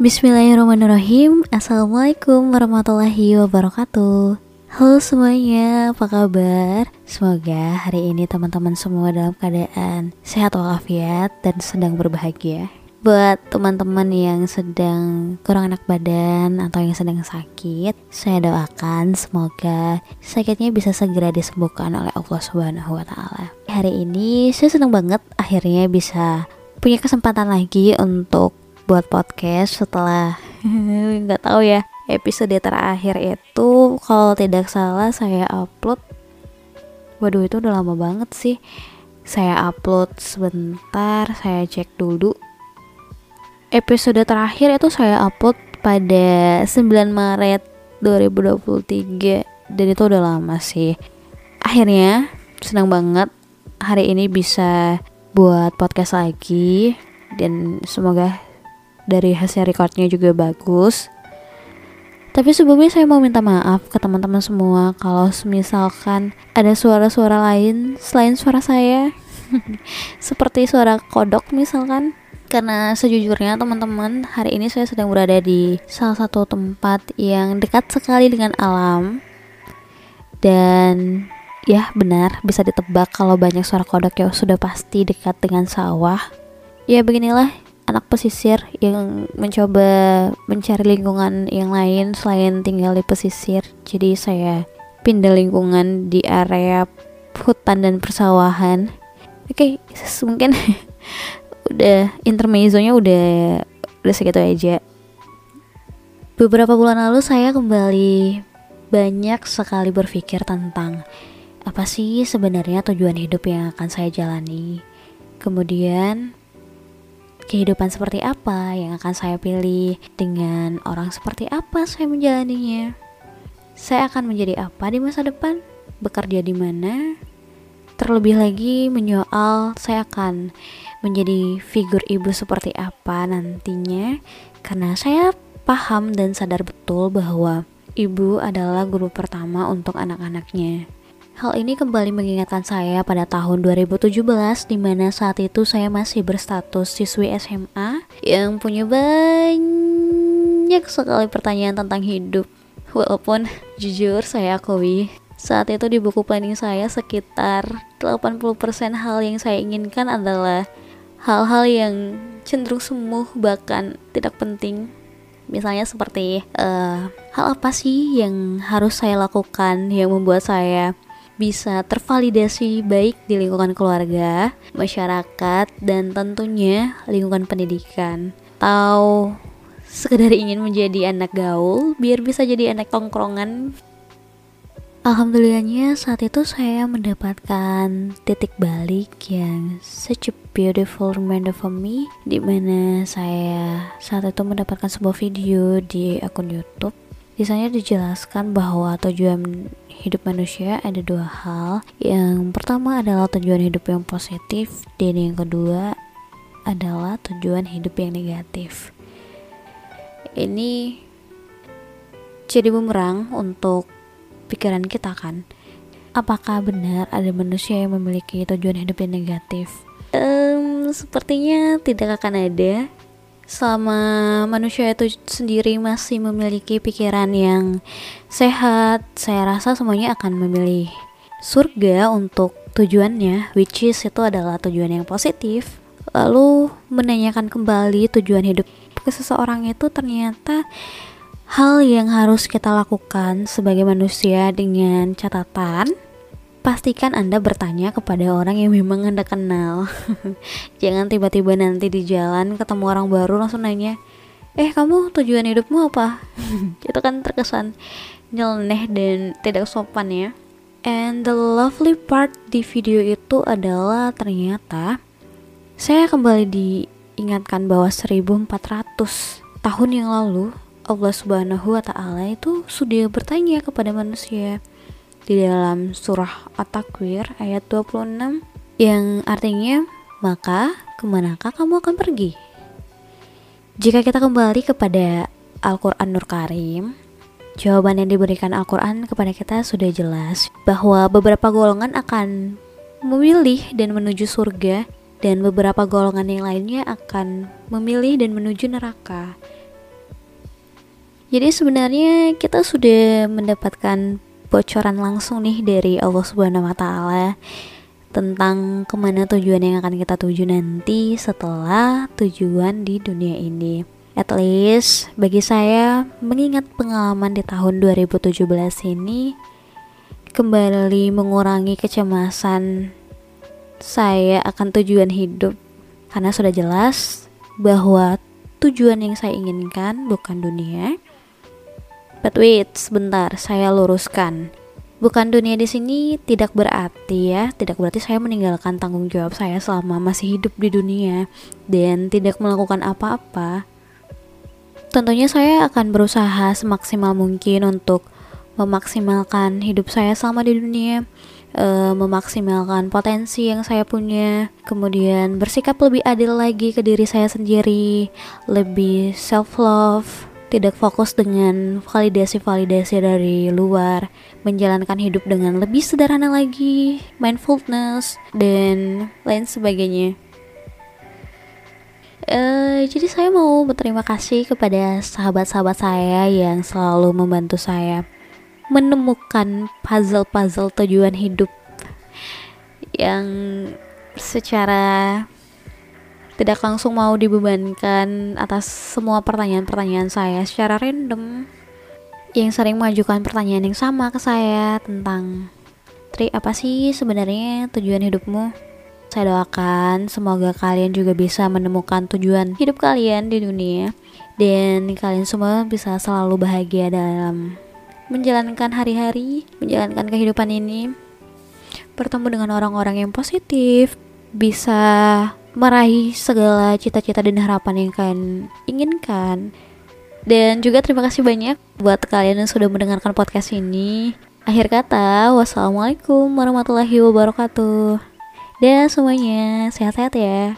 Bismillahirrahmanirrahim Assalamualaikum warahmatullahi wabarakatuh Halo semuanya, apa kabar? Semoga hari ini teman-teman semua dalam keadaan sehat walafiat dan sedang berbahagia Buat teman-teman yang sedang kurang enak badan atau yang sedang sakit Saya doakan semoga sakitnya bisa segera disembuhkan oleh Allah Subhanahu wa Ta'ala. Hari ini saya senang banget akhirnya bisa punya kesempatan lagi untuk buat podcast setelah nggak tahu ya episode terakhir itu kalau tidak salah saya upload waduh itu udah lama banget sih saya upload sebentar saya cek dulu. Episode terakhir itu saya upload pada 9 Maret 2023 dan itu udah lama sih. Akhirnya senang banget hari ini bisa buat podcast lagi dan semoga dari hasil recordnya juga bagus. Tapi sebelumnya saya mau minta maaf ke teman-teman semua kalau misalkan ada suara-suara lain selain suara saya. Seperti suara kodok misalkan. Karena sejujurnya teman-teman hari ini saya sedang berada di salah satu tempat yang dekat sekali dengan alam. Dan ya benar bisa ditebak kalau banyak suara kodok ya sudah pasti dekat dengan sawah. Ya beginilah anak pesisir yang mencoba mencari lingkungan yang lain selain tinggal di pesisir. Jadi saya pindah lingkungan di area hutan dan persawahan. Oke, okay, mungkin udah intermezzonya udah udah segitu aja. Beberapa bulan lalu saya kembali banyak sekali berpikir tentang apa sih sebenarnya tujuan hidup yang akan saya jalani. Kemudian kehidupan seperti apa yang akan saya pilih, dengan orang seperti apa saya menjalaninya. Saya akan menjadi apa di masa depan, bekerja di mana, terlebih lagi menyoal saya akan menjadi figur ibu seperti apa nantinya, karena saya paham dan sadar betul bahwa ibu adalah guru pertama untuk anak-anaknya. Hal ini kembali mengingatkan saya pada tahun 2017 di mana saat itu saya masih berstatus siswi SMA yang punya banyak sekali pertanyaan tentang hidup. Walaupun jujur saya akui saat itu di buku planning saya sekitar 80% hal yang saya inginkan adalah hal-hal yang cenderung semu bahkan tidak penting misalnya seperti uh, hal apa sih yang harus saya lakukan yang membuat saya bisa tervalidasi baik di lingkungan keluarga, masyarakat, dan tentunya lingkungan pendidikan. Atau sekedar ingin menjadi anak gaul biar bisa jadi anak tongkrongan. Alhamdulillahnya saat itu saya mendapatkan titik balik yang such a beautiful reminder for me Di mana saya saat itu mendapatkan sebuah video di akun youtube di sana dijelaskan bahwa tujuan hidup manusia ada dua hal. Yang pertama adalah tujuan hidup yang positif dan yang kedua adalah tujuan hidup yang negatif. Ini jadi bumerang untuk pikiran kita kan. Apakah benar ada manusia yang memiliki tujuan hidup yang negatif? Um, sepertinya tidak akan ada selama manusia itu sendiri masih memiliki pikiran yang sehat, saya rasa semuanya akan memilih surga untuk tujuannya, which is itu adalah tujuan yang positif. Lalu menanyakan kembali tujuan hidup ke seseorang itu ternyata hal yang harus kita lakukan sebagai manusia dengan catatan pastikan Anda bertanya kepada orang yang memang Anda kenal. Jangan tiba-tiba nanti di jalan ketemu orang baru langsung nanya, "Eh, kamu tujuan hidupmu apa?" Itu kan terkesan nyeleneh dan tidak sopan ya. And the lovely part di video itu adalah ternyata saya kembali diingatkan bahwa 1400 tahun yang lalu Allah Subhanahu wa taala itu sudah bertanya kepada manusia di dalam surah At-Takwir ayat 26 yang artinya maka ke manakah kamu akan pergi? Jika kita kembali kepada Al-Quran Nur Karim, jawaban yang diberikan Al-Quran kepada kita sudah jelas bahwa beberapa golongan akan memilih dan menuju surga dan beberapa golongan yang lainnya akan memilih dan menuju neraka. Jadi sebenarnya kita sudah mendapatkan bocoran langsung nih dari Allah Subhanahu wa taala tentang ke mana tujuan yang akan kita tuju nanti setelah tujuan di dunia ini. At least bagi saya mengingat pengalaman di tahun 2017 ini kembali mengurangi kecemasan saya akan tujuan hidup karena sudah jelas bahwa tujuan yang saya inginkan bukan dunia But wait, sebentar, saya luruskan. Bukan dunia di sini tidak berarti ya, tidak berarti saya meninggalkan tanggung jawab saya selama masih hidup di dunia dan tidak melakukan apa-apa. Tentunya saya akan berusaha semaksimal mungkin untuk memaksimalkan hidup saya selama di dunia, e, memaksimalkan potensi yang saya punya, kemudian bersikap lebih adil lagi ke diri saya sendiri, lebih self love, tidak fokus dengan validasi-validasi dari luar, menjalankan hidup dengan lebih sederhana lagi, mindfulness, dan lain sebagainya. Uh, jadi saya mau berterima kasih kepada sahabat-sahabat saya yang selalu membantu saya menemukan puzzle-puzzle tujuan hidup yang secara tidak langsung mau dibebankan atas semua pertanyaan-pertanyaan saya secara random. Yang sering mengajukan pertanyaan yang sama ke saya tentang Tri apa sih sebenarnya tujuan hidupmu? Saya doakan semoga kalian juga bisa menemukan tujuan hidup kalian di dunia. Dan kalian semua bisa selalu bahagia dalam menjalankan hari-hari, menjalankan kehidupan ini, bertemu dengan orang-orang yang positif, bisa meraih segala cita-cita dan harapan yang kalian inginkan. Dan juga terima kasih banyak buat kalian yang sudah mendengarkan podcast ini. Akhir kata, wassalamualaikum warahmatullahi wabarakatuh. Dan semuanya sehat-sehat ya.